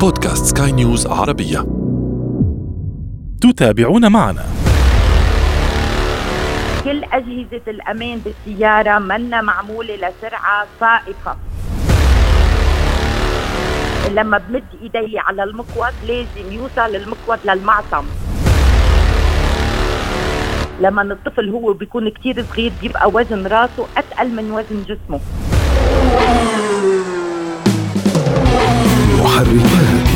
بودكاست سكاي نيوز عربية. تتابعون معنا. كل أجهزة الأمان بالسيارة منا معمولة لسرعة فائقة لما بمد إيدي على المقود لازم يوصل المقود للمعصم. لما الطفل هو بيكون كتير صغير بيبقى وزن راسه أتقل من وزن جسمه. محركات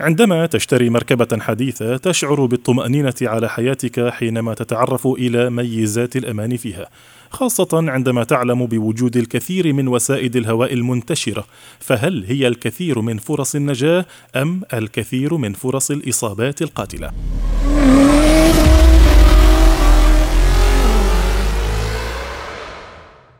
عندما تشتري مركبة حديثة تشعر بالطمأنينة على حياتك حينما تتعرف إلى ميزات الأمان فيها، خاصة عندما تعلم بوجود الكثير من وسائد الهواء المنتشرة، فهل هي الكثير من فرص النجاة أم الكثير من فرص الإصابات القاتلة؟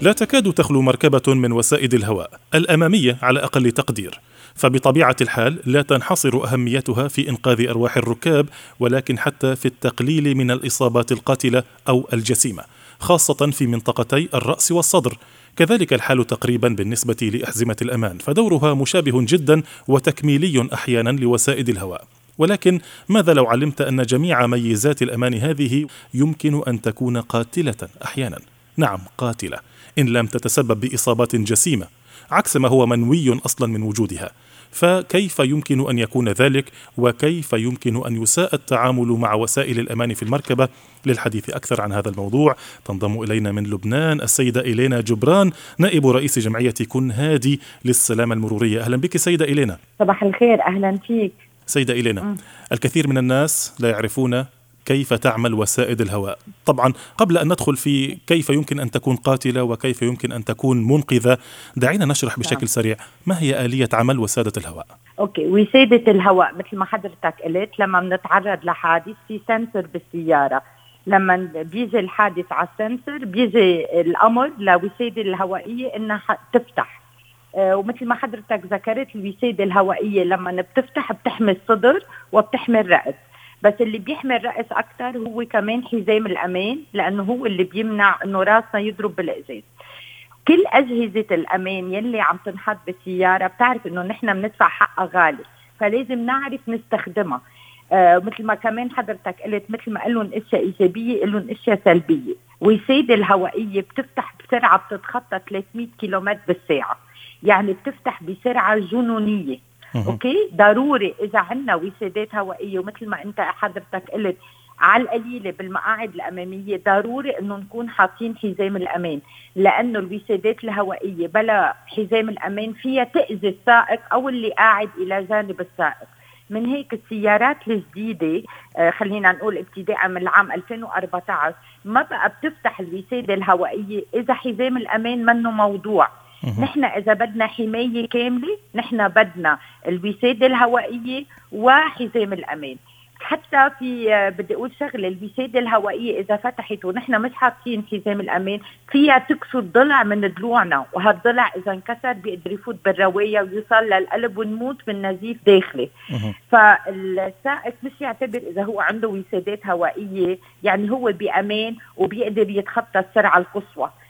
لا تكاد تخلو مركبة من وسائد الهواء الأمامية على أقل تقدير فبطبيعة الحال لا تنحصر أهميتها في إنقاذ أرواح الركاب ولكن حتى في التقليل من الإصابات القاتلة أو الجسيمة خاصة في منطقتي الرأس والصدر. كذلك الحال تقريبا بالنسبة لأحزمة الأمان فدورها مشابه جدا وتكميلي أحيانا لوسائد الهواء. ولكن ماذا لو علمت أن جميع ميزات الأمان هذه يمكن أن تكون قاتلة أحيانا؟ نعم قاتلة. إن لم تتسبب بإصابات جسيمة عكس ما هو منوي أصلا من وجودها. فكيف يمكن أن يكون ذلك؟ وكيف يمكن أن يساء التعامل مع وسائل الأمان في المركبة؟ للحديث أكثر عن هذا الموضوع. تنضم إلينا من لبنان السيدة إلينا جبران نائب رئيس جمعية كن هادي للسلامة المرورية. أهلا بك سيدة إلينا. صباح الخير أهلا فيك. سيدة إلينا الكثير من الناس لا يعرفون كيف تعمل وسائد الهواء؟ طبعا قبل أن ندخل في كيف يمكن أن تكون قاتلة وكيف يمكن أن تكون منقذة دعينا نشرح بشكل سريع ما هي آلية عمل وسادة الهواء؟ أوكي وسادة الهواء مثل ما حضرتك قلت لما بنتعرض لحادث في سنسور بالسيارة. لما بيجي الحادث على السنسور بيجي الأمر لوسادة الهوائية إنها تفتح. آه، ومثل ما حضرتك ذكرت الوسادة الهوائية لما بتفتح بتحمي الصدر وبتحمي الرأس. بس اللي بيحمي الرأس أكثر هو كمان حزام الأمان لأنه هو اللي بيمنع إنه راسنا يضرب بالإزاز كل أجهزة الأمان يلي عم تنحط بالسيارة بتعرف إنه نحن بندفع حقها غالي فلازم نعرف نستخدمها. آه مثل ما كمان حضرتك قلت مثل ما لهم أشياء إيجابية لهم أشياء سلبية. والسيده الهوائية بتفتح بسرعة بتتخطى 300 كيلومتر بالساعة. يعني بتفتح بسرعة جنونية. أوكي؟ ضروري إذا عندنا وسادات هوائيه ومثل ما أنت حضرتك قلت على القليلة بالمقاعد الأمامية ضروري إنه نكون حاطين حزام الأمان لأنه الوسادات الهوائية بلا حزام الأمان فيها تأذي السائق أو اللي قاعد إلى جانب السائق. من هيك السيارات الجديدة آه خلينا نقول ابتداء من العام 2014 ما بقى بتفتح الوسادة الهوائية إذا حزام الأمان منه موضوع. نحن إذا بدنا حماية كاملة نحن بدنا الوسادة الهوائية وحزام الأمان. حتى في آه، بدي أقول شغلة الوسادة الهوائية إذا فتحت ونحن مش حاطين حزام الأمان فيها تكسر ضلع من ضلوعنا. وهالضلع إذا انكسر بيقدر يفوت بالرواية ويوصل للقلب ونموت من نزيف داخلي. فالسائق مش يعتبر إذا هو عنده وسادات هوائية يعني هو بأمان وبيقدر يتخطى السرعة القصوى. ال-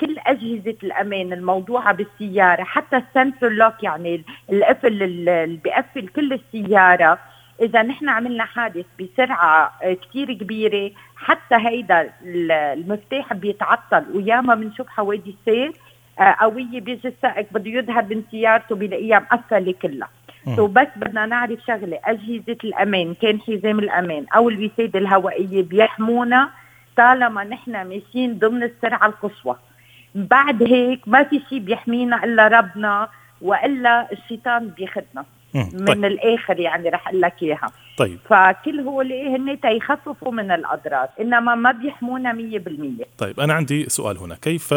كل أجهزة الأمان الموضوعة بالسيارة حتى السنسور لوك يعني القفل ال- اللي بيقفل كل السيارة إذا نحن عملنا حادث بسرعة آه، كتير كبيرة حتى هيدا ال- المفتاح بيتعطل وياما بنشوف حوادث سير آه، قوية بيجي السائق بده يذهب من سيارته بيلاقيها مقفلة كلها. سو بس بدنا نعرف شغلة أجهزة الأمان كان حزام الأمان أو الوسادة الهوائية بيحمونا طالما نحن ماشيين ضمن السرعة القصوى. بعد هيك ما في شيء بيحمينا إلا ربنا وإلا الشيطان بياخذنا. مم. من طيب. الآخر يعني رح أقول لك إياها. طيب. فكل هول هن تيخففوا من الأضرار إنما ما بيحمونا 100% طيب أنا عندي سؤال هنا. كيف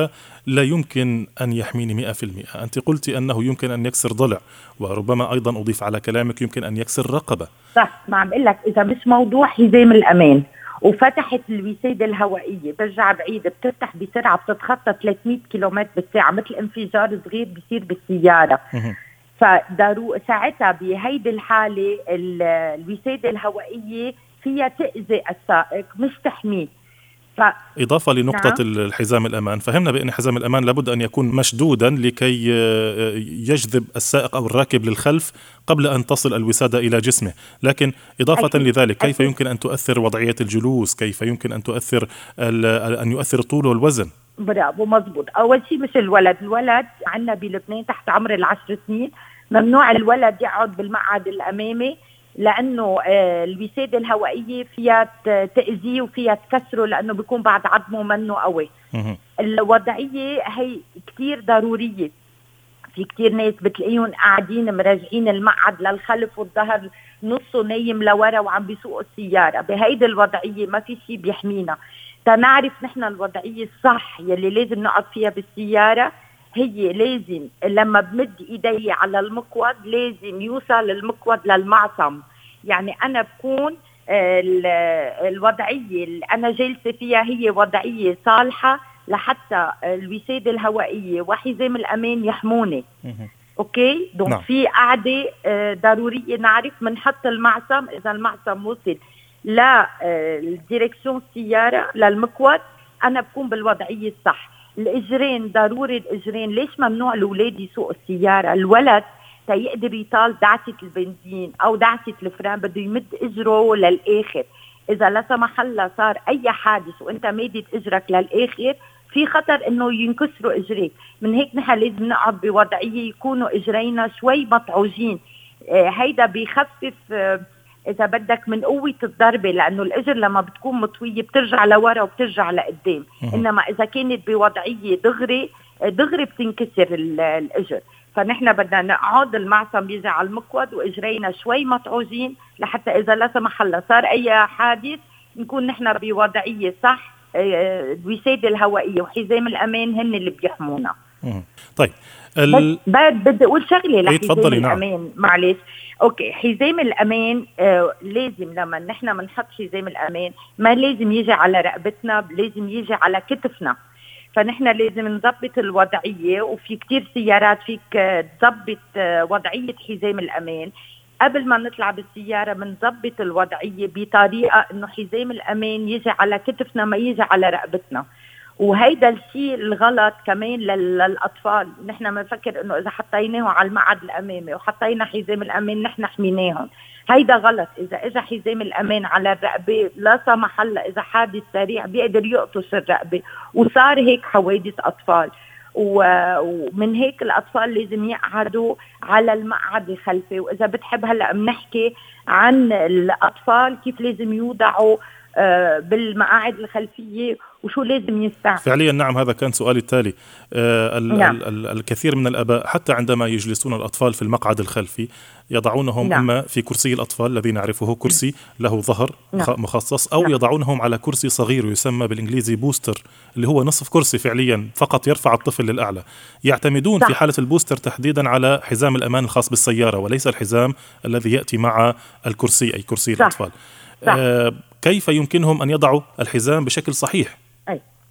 لا يمكن أن يحميني 100% أنت قلت أنه يمكن أن يكسر ضلع وربما أيضا أضيف على كلامك يمكن أن يكسر رقبة. صح ما عم بقول لك إذا مش موضوع حزام الأمان. وفتحت الوسادة الهوائية برجع بعيد بتفتح بسرعة بتتخطى 300 كيلومتر بالساعة مثل انفجار صغير بيصير بالسيارة. فدارو ساعتها بهيدي الحالة الوسادة الهوائية فيها تأذي السائق مش تحميه. ف... إضافة لنقطة نعم. الحزام الأمان. فهمنا بأن حزام الأمان لابد أن يكون مشدودا لكي يجذب السائق أو الراكب للخلف قبل أن تصل الوسادة إلى جسمه. لكن إضافة أكيد. لذلك كيف أكيد. يمكن أن تؤثر وضعية الجلوس؟ كيف يمكن أن تؤثر أن يؤثر الطول والوزن برافو مزبوط أول شيء مش الولد. الولد عندنا بلبنان تحت عمر العشر سنين. ممنوع الولد يقعد بالمقعد الأمامي لأنه آه، الوسادة الهوائية فيها تاذيه وفيها تكسره لأنه بيكون بعد عظمه منه قوي. الوضعية هي كثير ضرورية. في كثير ناس بتلاقيهم قاعدين مراجعين المقعد للخلف والظهر نصه نايم لورا وعم بيسوقوا السيارة. بهيدي الوضعية ما في شيء بيحمينا. تنعرف نحن الوضعية الصح يلي لازم نقعد فيها بالسيارة هي لازم لما بمد إيدي على المقود لازم يوصل المقود للمعصم. يعني أنا بكون الوضعية اللي أنا جالسه فيها هي وضعية صالحة لحتى الوسادة الهوائية وحزام الأمان يحموني. okay؟ donc نعم. في قاعدة آه، ضرورية نعرف بنحط المعصم إذا المعصم وصل ل direction السياره للمقود أنا بكون بالوضعية الصح. الإجرين ضروري الإجرين. ليش ممنوع الأولاد يسوقوا السيارة؟ الولد تيقدر يطال دعسه البنزين أو دعسه ال frein بده يمد إجره للآخر. إذا لا سمح الله صار أي حادث وأنت مادد إجرك للآخر في خطر إنه ينكسروا إجريك. من هيك نحن لازم نقعد بوضعية يكونوا إجرينا شوي مطعوجين. آه هيدا بيخفف آه إذا بدك من قوة الضربة لأنه الإجر لما بتكون مطوية بترجع لورا وبترجع لقدام. إنما إذا كانت بوضعية دغري دغري بتنكسر الإجر. فنحن بدنا نقعد المعصم بيجي على المقود وإجرينا شوي مطعوجين لحتى إذا لا سمح الله صار أي حادث نكون نحن بوضعية صح آه، الوساده الهوائية وحزام الأمان هن اللي بيحمونا. طيب ال... بدي أقول شغلة إيه، لحزام نعم. الأمان معلش. أوكي حزام الأمان آه لازم لما نحن بنحط حزام الأمان ما لازم يجي على رقبتنا لازم يجي على كتفنا. فنحن لازم نظبط الوضعية وفي كتير سيارات فيك آه، تظبط آه، وضعية حزام الأمان. قبل ما نطلع بالسيارة بنظبط الوضعية بطريقة إنه حزام الأمان يجي على كتفنا ما يجي على رقبتنا. وهيدا الشيء الغلط كمان للأطفال. نحن بنفكر إنه إذا حطيناه على المقعد الأمامي وحطينا حزام الأمان نحن حميناهم. هيدا غلط. إذا اجى حزام الأمان على الرقبة لا سمح الله إذا حادث سريع بيقدر يقطش الرقبة. وصار هيك حوادث أطفال. ومن هيك الأطفال لازم يقعدوا على المقعد الخلفي. وإذا بتحب هلأ بنحكي عن الأطفال كيف لازم يوضعوا آه، بالمقاعد الخلفية وشو لازم يستعمل فعليا نعم هذا كان سؤالي التالي آه نعم. ال ال الكثير من الآباء حتى عندما يجلسون الأطفال في المقعد الخلفي يضعونهم نعم. أما في كرسي الأطفال الذي نعرفه كرسي له ظهر نعم. مخصص أو نعم. يضعونهم على كرسي صغير يسمى بالإنجليزي بوستر اللي هو نصف كرسي فعليا فقط يرفع الطفل للأعلى يعتمدون صح. في حالة البوستر تحديدا على حزام الأمان الخاص بالسيارة وليس الحزام الذي يأتي مع الكرسي أي كرسي صح. الأطفال صح. آه كيف يمكنهم أن يضعوا الحزام بشكل صحيح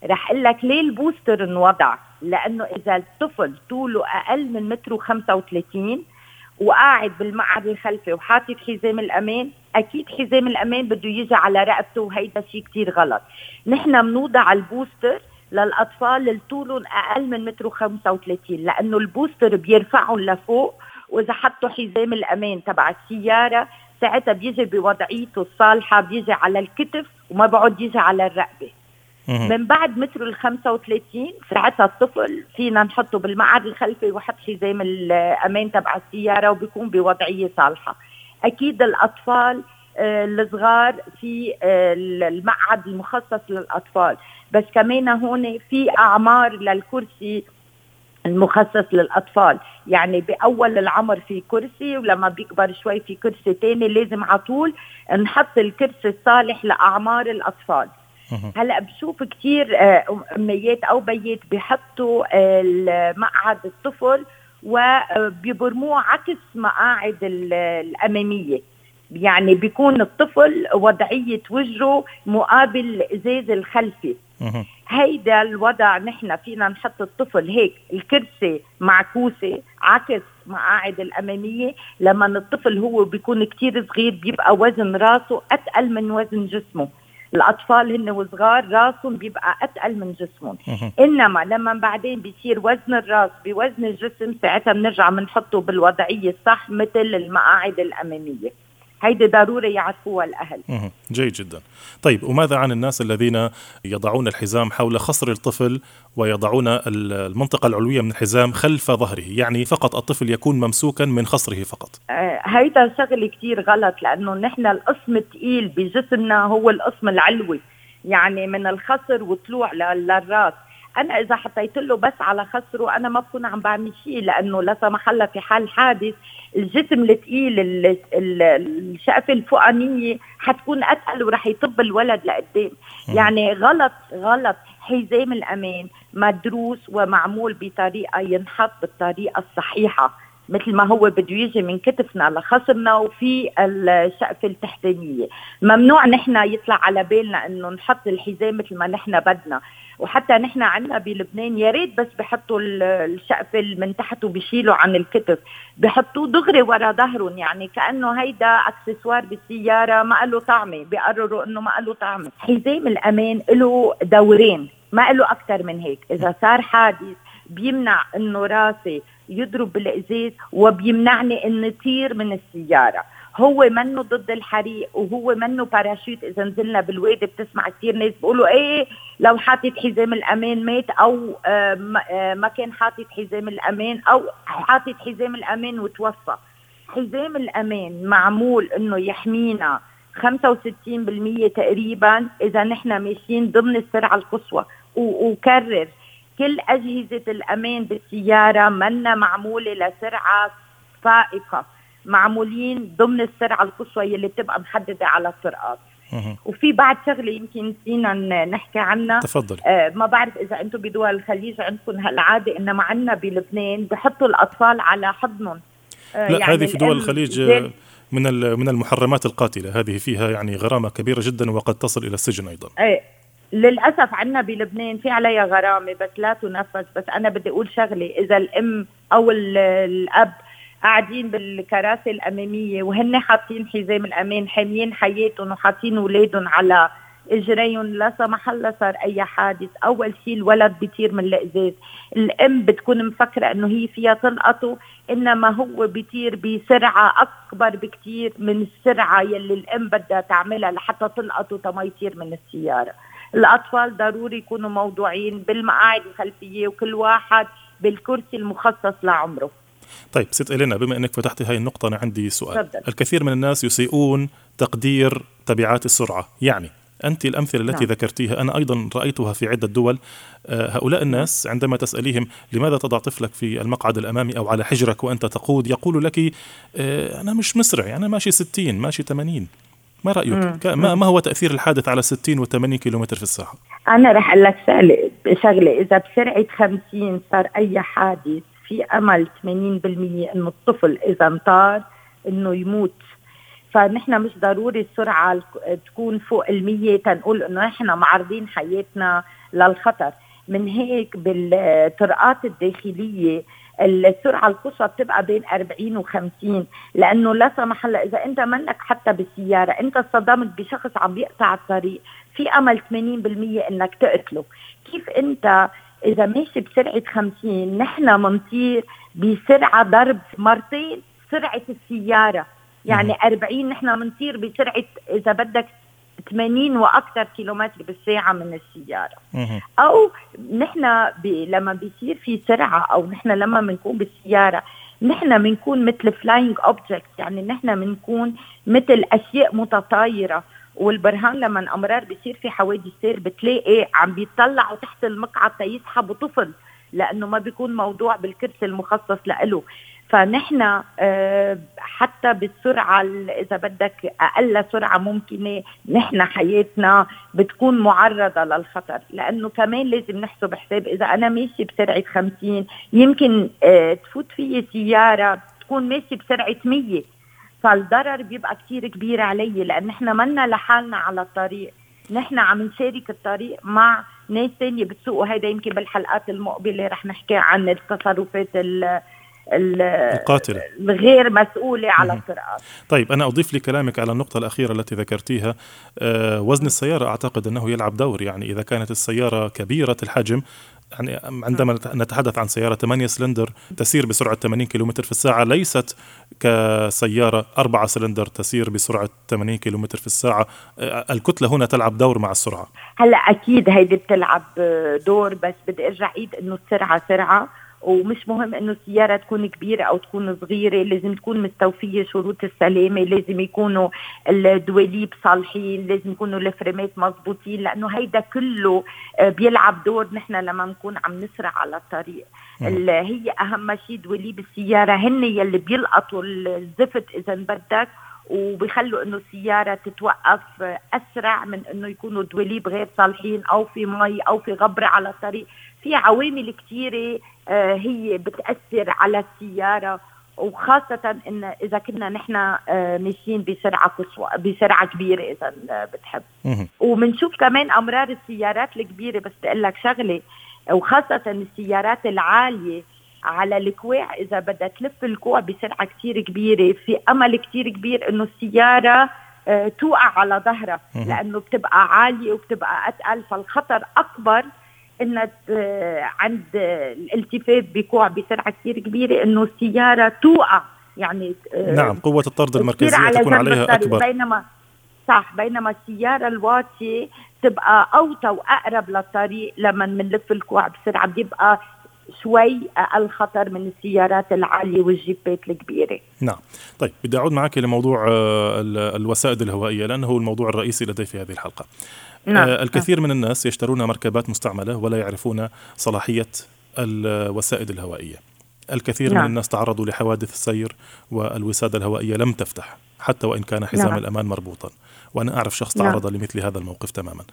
رح أقول لك ليه البوستر انوضع لأنه إذا الطفل طوله أقل من متر و35 وقاعد بالمقعد الخلفي وحاطط حزام الأمان أكيد حزام الأمان بده يجي على رقبته وهيدا شيء كثير غلط نحن بنوضع البوستر للأطفال اللي طولهم أقل من متر و35 لأنه البوستر بيرفعهم لفوق وإذا حطوا حزام الأمان تبع السيارة ساعتها بيجي بوضعيته الصالحة بيجي على الكتف وما بعد يجي على الرقبة. من بعد متر ال 35 ساعتها الطفل فينا نحطه بالمقعد الخلفي وحط حزام الأمان تبع السيارة وبيكون بوضعية صالحة. أكيد الأطفال آه، الصغار في آه، المقعد المخصص للأطفال. بس كمان هون في أعمار للكرسي المخصص للأطفال. يعني بأول العمر في كرسي ولما بيكبر شوي في كرسي تاني لازم على طول نحط الكرسي الصالح لأعمار الأطفال. هلأ بشوف كثير آه، أميات أو بيات بيحطوا مقعد الطفل وبيبرموه عكس مقاعد الأمامية. يعني بيكون الطفل وضعية وجهه مقابل الازاز الخلفي. هيدا الوضع نحن فينا نحط الطفل هيك الكرسي معكوسة عكس مقاعد الأمامية لما الطفل هو بيكون كتير صغير بيبقى وزن راسه أتقل من وزن جسمه. الأطفال هن وصغار راسهم بيبقى أتقل من جسمهم. إنما لما بعدين بيصير وزن الراس بوزن الجسم ساعتها بنرجع بنحطه بالوضعية الصح مثل المقاعد الأمامية. هيدي ضروري يعرفوها الأهل. جيد جدا. طيب وماذا عن الناس الذين يضعون الحزام حول خصر الطفل ويضعون المنطقة العلوية من الحزام خلف ظهره؟ يعني فقط الطفل يكون ممسوكا من خصره فقط. آه هيدا شغل كتير غلط لأنه نحن القسم الثقيل بجسمنا هو القسم العلوي. يعني من الخصر وطلوع للراس. أنا إذا حطيت له بس على خصره أنا ما بكون عم بعمل شيء لأنه لا سمح الله في حال حادث الجسم الثقيل الشقفه الفوقانيه حتكون أتقل ورح يطب الولد لقدام. يعني غلط غلط. حزام الأمان مدروس ومعمول بطريقة ينحط بالطريقة الصحيحة. مثل ما هو بده يجي من كتفنا لخصرنا وفي الشقفة التحتانية. ممنوع نحن يطلع على بالنا إنه نحط الحزام مثل ما نحن بدنا. وحتى نحن عندنا بلبنان يا ريت بس بحطوا الشقفة من تحت وبيشيلوا عن الكتف. بحطوه دغري ورا ظهرهم يعني كأنه هيدا أكسسوار بالسيارة ما له طعمة. بيقرروا إنه ما له طعمة. حزام الأمان له دورين ما له أكثر من هيك. إذا صار حادث بيمنع إنه راسي يضرب بالازاز وبيمنعني إني طير من السيارة. هو منه ضد الحريق وهو منه باراشوت إذا نزلنا بالوادي بتسمع كثير ناس بيقولوا إيه لو حاطط حزام الأمان مات أو آه، آه، ما كان حاطط حزام الأمان أو حاطط حزام الأمان وتوفى. حزام الأمان معمول إنه يحمينا 65% تقريبا. إذا نحن ماشيين ضمن السرعة القصوى وكرر كل أجهزة الأمان بالسيارة منا معمولة لسرعة فائقة. معمولين ضمن السرعة القصوى اللي بتبقى محددة على الطرقات. وفي بعد شغلة يمكن نسينا نحكي عنها. تفضل. آه ما بعرف إذا أنتم بدول الخليج عندكم هالعادة انما عندنا بلبنان بحطوا الأطفال على حضنهم. آه لا يعني هذه في دول الخليج من من المحرمات القاتلة. هذه فيها يعني غرامة كبيرة جدا وقد تصل إلى السجن أيضا. إيه للأسف عندنا بلبنان في عليها غرامة بس لا تنفذ. بس أنا بدي أقول شغلة إذا الأم أو الأب قاعدين بالكراسي الأمامية وهن حاطين حزام الأمان حاميين حياتهم وحاطين اولادهم على إجريهم لا سمح الله صار أي حادث. أول شيء الولد بيطير من الإزاز. الأم بتكون مفكرة إنه هي فيها تلقطه إنما هو بيطير بسرعة أكبر بكثير من السرعة يلي الأم بدها تعملها لحتى تلقطه تما يطير من السيارة. الأطفال ضروري يكونوا موضوعين بالمقاعد الخلفية وكل واحد بالكرسي المخصص لعمره. طيب ست إلينا بما أنك فتحتي هاي النقطة أنا عندي سؤال. فضل. الكثير من الناس يسيئون تقدير تبعات السرعة. يعني أنت الأمثلة التي نعم. ذكرتيها أنا أيضا رأيتها في عدة دول. آه، هؤلاء الناس عندما تسأليهم لماذا تضع طفلك في المقعد الأمامي أو على حجرك وأنت تقود؟ يقول لك آه، أنا مش مسرع يعني ماشي 60 ماشي 80 ما رأيك؟ ما, ما هو تأثير الحادث على 60 و 80 كيلومتر في الساعة؟ أنا رح أقول لك شغلة إذا بسرعة 50 صار أي حادث في أمل 80% إنه الطفل إذا انطار إنه يموت. فنحن مش ضروري السرعة تكون فوق المية تنقول إنه نحن معرضين حياتنا للخطر. من هيك بالطرقات الداخلية السرعة القصوى بتبقى بين 40 و 50 لأنه لا سمح الله إذا أنت منك حتى بالسيارة أنت اصطدمت بشخص عم يقطع الطريق في أمل 80% إنك تقتله. كيف أنت إذا ماشي بسرعة 50 نحن بنطير بسرعة ضرب مرتين سرعة السيارة؟ يعني 40 نحن بنطير بسرعة إذا بدك 80 وأكثر كيلومتر بالساعة من السيارة. أو نحن بي لما بيصير في سرعة أو نحن لما بنكون بالسيارة نحن بنكون مثل flying object يعني نحن بنكون مثل أشياء متطايرة. والبرهان لما أمرار بيصير في حوادث سير بتلاقي عم بيطلعوا تحت المقعد تيسحبوا طفل لأنه ما بيكون موضوع بالكرسي المخصص له فنحن آه، حتى بالسرعة إذا بدك أقل سرعة ممكنة نحن حياتنا بتكون معرضة للخطر. لأنه كمان لازم نحسب حساب. إذا أنا ماشي بسرعة 50 يمكن آه، تفوت في سيارة تكون ماشي بسرعة 100 فالضرر بيبقى كتير كبير علي لأن نحن منا لحالنا على الطريق. نحن عم نشارك الطريق مع ناس تانية بتسوق. وهيدا يمكن بالحلقات المقبلة رح نحكي عن التصرفات القاتلة. الغير مسؤولة على السرعات طيب أنا أضيف لكلامك على النقطة الأخيرة التي ذكرتيها. آه وزن السيارة أعتقد أنه يلعب دور. يعني إذا كانت السيارة كبيرة الحجم يعني عندما نتحدث عن سيارة 8 سلندر تسير بسرعة 80 كيلومتر في الساعة ليست كسيارة 4 سلندر تسير بسرعة 80 كيلومتر في الساعة. آه، الكتلة هنا تلعب دور مع السرعة. هلا أكيد هيدي بتلعب دور بس بدي أرجع عيد إنه السرعة سرعة. ومش مهم إنه السيارة تكون كبيرة أو تكون صغيرة لازم تكون مستوفية شروط السلامة لازم يكونوا الدواليب صالحين لازم يكونوا الفريمات مضبوطين لأنه هيدا كله آه، بيلعب دور نحن لما نكون عم نسرع على الطريق. هي أهم شيء دواليب السيارة هن يلي بيلقطوا الزفت إذا بدك وبيخلوا إنه السيارة تتوقف أسرع من إنه يكونوا دواليب غير صالحين أو في مي أو في غبرة على الطريق. في عوامل كثيره آه، هي بتأثر على السيارة وخاصة إن إذا كنا نحن آه، ماشيين بسرعة قصوى بسرعة كبيرة إذا بتحب. وبنشوف كمان أمرار السيارات الكبيرة بس بقول لك شغلة وخاصة السيارات العالية على الكواع إذا بدها تلف الكوع بسرعة كتير كبيرة في أمل كتير كبير إنه السيارة آه، توقع على ظهرها لأنه بتبقى عالية وبتبقى أتقل فالخطر أكبر انها عند الالتفاف بكوع بسرعة كثير كبيرة إنه السيارة توقع يعني آه، نعم قوة الطرد المركزية تكون عليها أكبر بينما صح بينما السيارة الواطية تبقى أوطى وأقرب للطريق لما بنلف الكوع بسرعة بيبقى شوي أقل خطر من السيارات العالية والجيبات الكبيرة. نعم، طيب بدي أعود معك لموضوع آه، الوسائد الهوائية لأنه هو الموضوع الرئيسي لدي في هذه الحلقة. نعم. آه، الكثير من الناس يشترون مركبات مستعملة ولا يعرفون صلاحية الوسائد الهوائية الكثير نعم. من الناس تعرضوا لحوادث السير والوسادة الهوائية لم تفتح حتى وإن كان حزام نعم. الأمان مربوطا وأنا أعرف شخص نعم. تعرض لمثل هذا الموقف تماما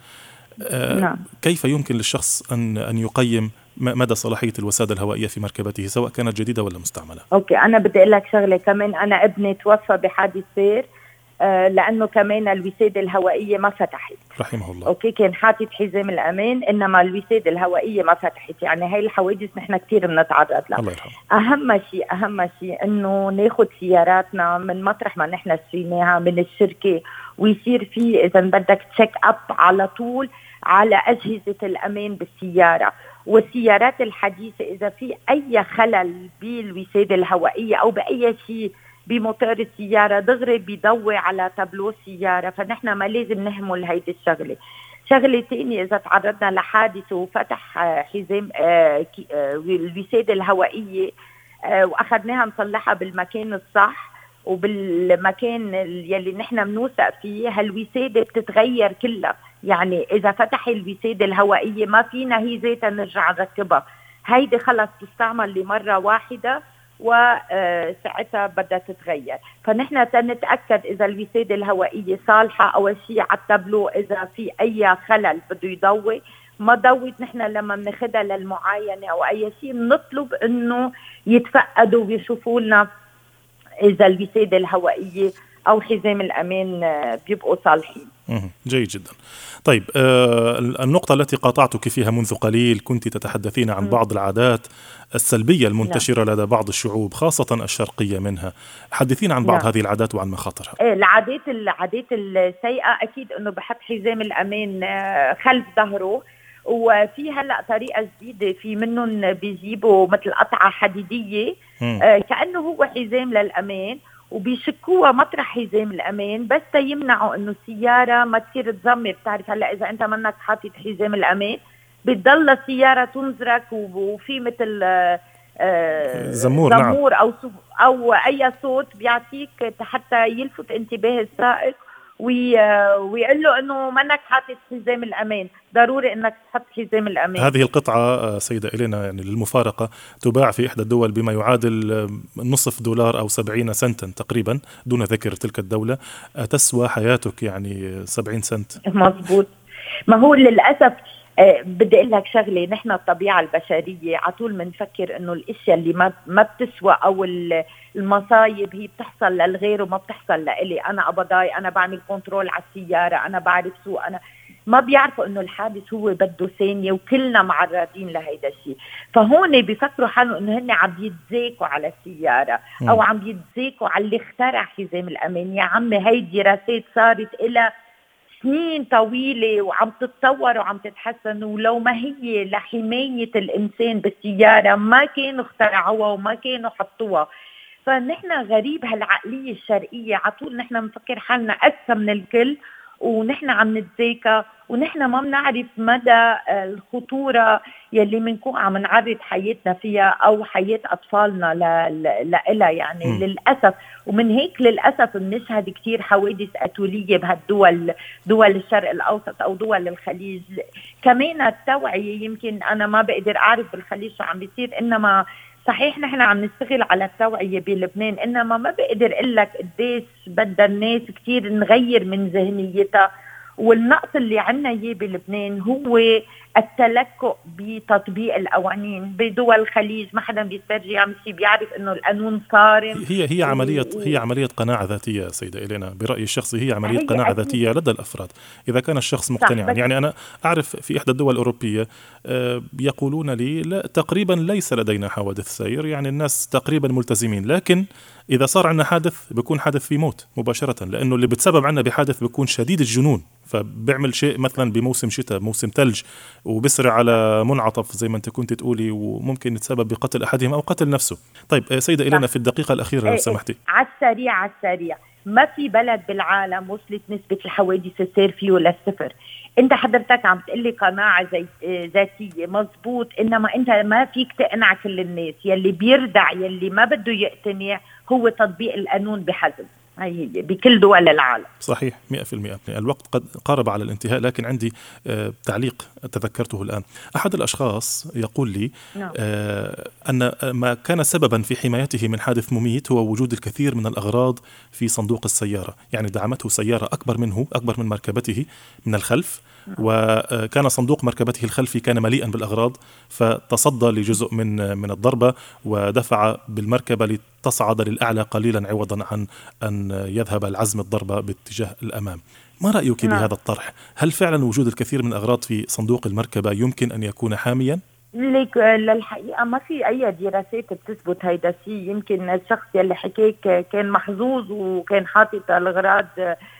آه نعم. كيف يمكن للشخص أن أن يقيم مدى صلاحية الوسادة الهوائية في مركبته سواء كانت جديدة ولا مستعملة okay أنا بدي أقول لك شغلة كمان أنا ابني توفى بحادث سير لأنه كمان الوساده الهوائية ما فتحت. رحمه الله. okay كان حاطط حزام الأمان إنما الوساده الهوائية ما فتحت. يعني هاي الحوادث نحن كثير بنتعرض لها. الله يرحمه. أهم شيء أهم شيء إنه ناخذ سياراتنا من مطرح ما نحن اشتريناها من الشركة ويصير في إذا بدك check up على طول على أجهزة الأمان بالسيارة. والسيارات الحديثة إذا في أي خلل بالوساده الهوائية أو بأي شيء بموتور السيارة دغري بيضوي على تابلو السيارة. فنحن ما لازم نهمل هيدي الشغلة. شغلة ثانية إذا تعرضنا لحادث وفتح آه، حزام آه، آه، الوسادة الهوائية وأخذناها نصلحها بالمكان الصح وبالمكان يلي نحن بنوثق فيه. هالوسادة بتتغير كلها. يعني إذا فتح الوسادة الهوائية ما فينا هي ذاتها نرجع نركبها. هيدي خلص تستعمل لمرة واحدة. وساعتها بدها تتغير. فنحن تنتاكد إذا الوساده الهوائية صالحة. أول شيء على التابلو إذا في أي خلل بده يضوي. ما ضوت نحن لما بناخذها للمعاينة أو أي شيء بنطلب إنه يتفقدوا ويشوفوا لنا إذا الوساده الهوائية أو حزام الأمان بيبقوا صالحين. جيد جدا. طيب آه النقطة التي قاطعتك فيها منذ قليل كنت تتحدثين عن بعض العادات السلبية المنتشرة نعم. لدى بعض الشعوب خاصة الشرقية منها. حدثين عن بعض نعم. هذه العادات وعن مخاطرها. إيه العادات العادات السيئة أكيد أنه بحط حزام الأمان آه، خلف ظهره. وفي هلا طريقة جديدة في منهم بيجيبوا مثل قطعة حديدية آه كأنه هو حزام للأمان. وبيشكوها مطرح حزام الأمان بس يمنعوا إنه السياره ما تصير تزمر بتعرف هلأ إذا أنت منك حاطط حزام الأمان بتضل السيارة تنزرك وفي مثل آه زمور, نعم. زمور نعم. أو أو أي صوت بيعطيك حتى يلفت انتباه السائق ويقول له إنه منك حاطط حزام الأمان. ضروري إنك تحط حزام الأمان. هذه القطعة آه، سيدة إلينا يعني للمفارقة تباع في إحدى الدول بما يعادل آه، نصف دولار أو 70 سنتا تقريبا دون ذكر تلك الدولة. آه، تسوى حياتك يعني 70 سنت؟ مضبوط ما هو للأسف آه، بدي أقول لك شغلة نحن الطبيعة البشرية على طول بنفكر إنه الأشياء اللي ما ما بتسوى أو المصايب هي بتحصل للغير وما بتحصل لإلي. أنا قبضاي أنا بعمل control على السيارة أنا بعرف سوق أنا ما بيعرفوا إنه الحادث هو بده ثانية وكلنا معرضين لهيدا الشيء. فهون بيفكروا حالهم إنه هن عم بيتزاكوا على السيارة أو عم بيتزاكوا على اللي اخترع حزام الامان يا عمي هي دراسات صارت إلى سنين طويلة وعم تتطور وعم تتحسن ولو ما هي لحماية الإنسان بالسيارة ما كانوا اخترعوها وما كانوا حطوها. فنحن غريب هالعقلية الشرقية على طول نحن بنفكر حالنا أذكى من الكل. ونحن عم نتذاكى ونحن ما بنعرف مدى الخطورة يلي بنكون عم نعرض حياتنا فيها أو حياة أطفالنا لها يعني م. للأسف ومن هيك للأسف بنشهد كثير حوادث قتولية بهالدول دول الشرق الأوسط أو دول الخليج كمان التوعية يمكن أنا ما بقدر أعرف بالخليج شو عم بيصير إنما صحيح نحن عم نشتغل على التوعية بلبنان إنما ما بقدر أقول لك قديش بدها الناس كثير نغير من ذهنيتها. والنقص اللي عنا إياه بلبنان هو التلكؤ بتطبيق القوانين بدول الخليج ما حدا بيسترجي عم شيء بيعرف إنه القانون صارم. هي هي عمليه. هي عملية قناعة ذاتية سيدة إلينا. برأيي الشخصي هي عملية هي قناعة أكيد. ذاتية لدى الأفراد إذا كان الشخص مقتنعا. يعني أنا أعرف في إحدى الدول الأوروبية آه، يقولون لي لا تقريبا ليس لدينا حوادث سير يعني الناس تقريبا ملتزمين. لكن إذا صار عندنا حادث بيكون حادث في موت مباشرة لأنه اللي بتسبب عنا بحادث بيكون شديد الجنون. فبيعمل شيء مثلا بموسم شتاء موسم ثلج. وبسرع على منعطف زي ما انت كنت تقولي وممكن يتسبب بقتل أحدهم أو قتل نفسه. طيب آه، سيدة إلينا في الدقيقة الأخيرة لو إيه، إيه. سمحتي. على السريع على السريع. ما في بلد بالعالم وصلت نسبة الحوادث السير فيه للصفر أنت حضرتك عم تقلي قناعة زي آه، ذاتية. مزبوط إنما أنت ما فيك تقنع كل الناس. يلي بيردع يلي ما بده يقتنع هو تطبيق القانون بحزم هي بكل دول العالم. صحيح 100% الوقت قد قارب على الانتهاء لكن عندي آه تعليق تذكرته الآن. أحد الأشخاص يقول لي نعم. آه أن ما كان سببا في حمايته من حادث مميت هو وجود الكثير من الأغراض في صندوق السيارة. يعني دعمته سيارة أكبر منه أكبر من مركبته من الخلف. وكان صندوق مركبته الخلفي كان مليئا بالأغراض فتصدى لجزء من من الضربة ودفع بالمركبة لتصعد للأعلى قليلا عوضا عن أن يذهب العزم الضربة باتجاه الأمام. ما رأيك نعم. بهذا الطرح؟ هل فعلا وجود الكثير من الاغراض في صندوق المركبة يمكن أن يكون حاميا؟ ليك للحقيقة ما في أي دراسات بتثبت هيدا الشيء يمكن الشخص يلي حكيك كان محظوظ وكان حاطط الأغراض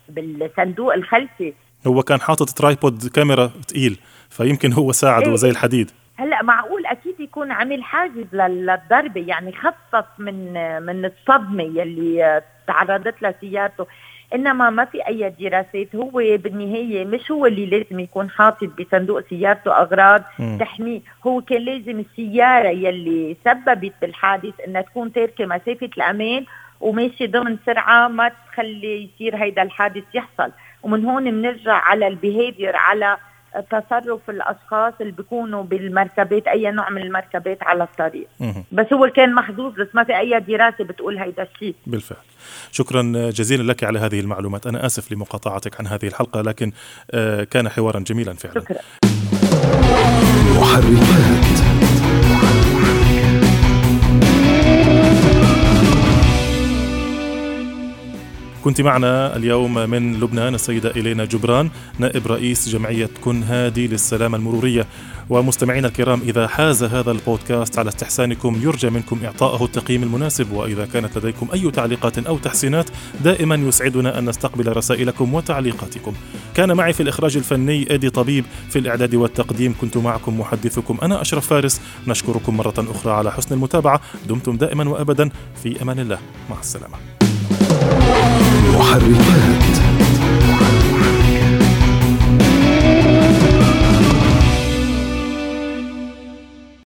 بالصندوق الخلفي هو كان حاطط ترايبود كاميرا تقيل فيمكن هو ساعده إيه. زي الحديد. هلأ معقول أكيد يكون عمل حاجز للضربه يعني خفف من من الصدمة يلي تعرضت لها سيارته. إنما ما في أي دراسات هو بالنهاية مش هو اللي لازم يكون حاطط بصندوق سيارته أغراض تحميه هو كان لازم السيارة يلي سببت بالحادث إنها تكون تاركة مسافة الأمان وماشي ضمن سرعة ما تخلي يصير هيدا الحادث يحصل. ومن هون بنرجع على البيهيفير على تصرف الأشخاص اللي بيكونوا بالمركبات أي نوع من المركبات على الطريق. بس هو كان محظوظ بس ما في أي دراسة بتقول هيدا الشيء. بالفعل. شكرا جزيلا لك على هذه المعلومات. أنا آسف لمقاطعتك عن هذه الحلقة لكن آه، كان حوارا جميلا فعلا. شكرا. كنت معنا اليوم من لبنان السيدة إلينا جبران نائب رئيس جمعية كن هادي للسلامة المرورية. ومستمعينا الكرام إذا حاز هذا البودكاست على استحسانكم يرجى منكم إعطائه التقييم المناسب. وإذا كانت لديكم أي تعليقات أو تحسينات دائما يسعدنا أن نستقبل رسائلكم وتعليقاتكم. كان معي في الإخراج الفني إيدي طبيب في الإعداد والتقديم كنت معكم محدثكم أنا أشرف فارس. نشكركم مرة أخرى على حسن المتابعة. دمتم دائما وأبدا. في أمان الله. مع السلامة. محركات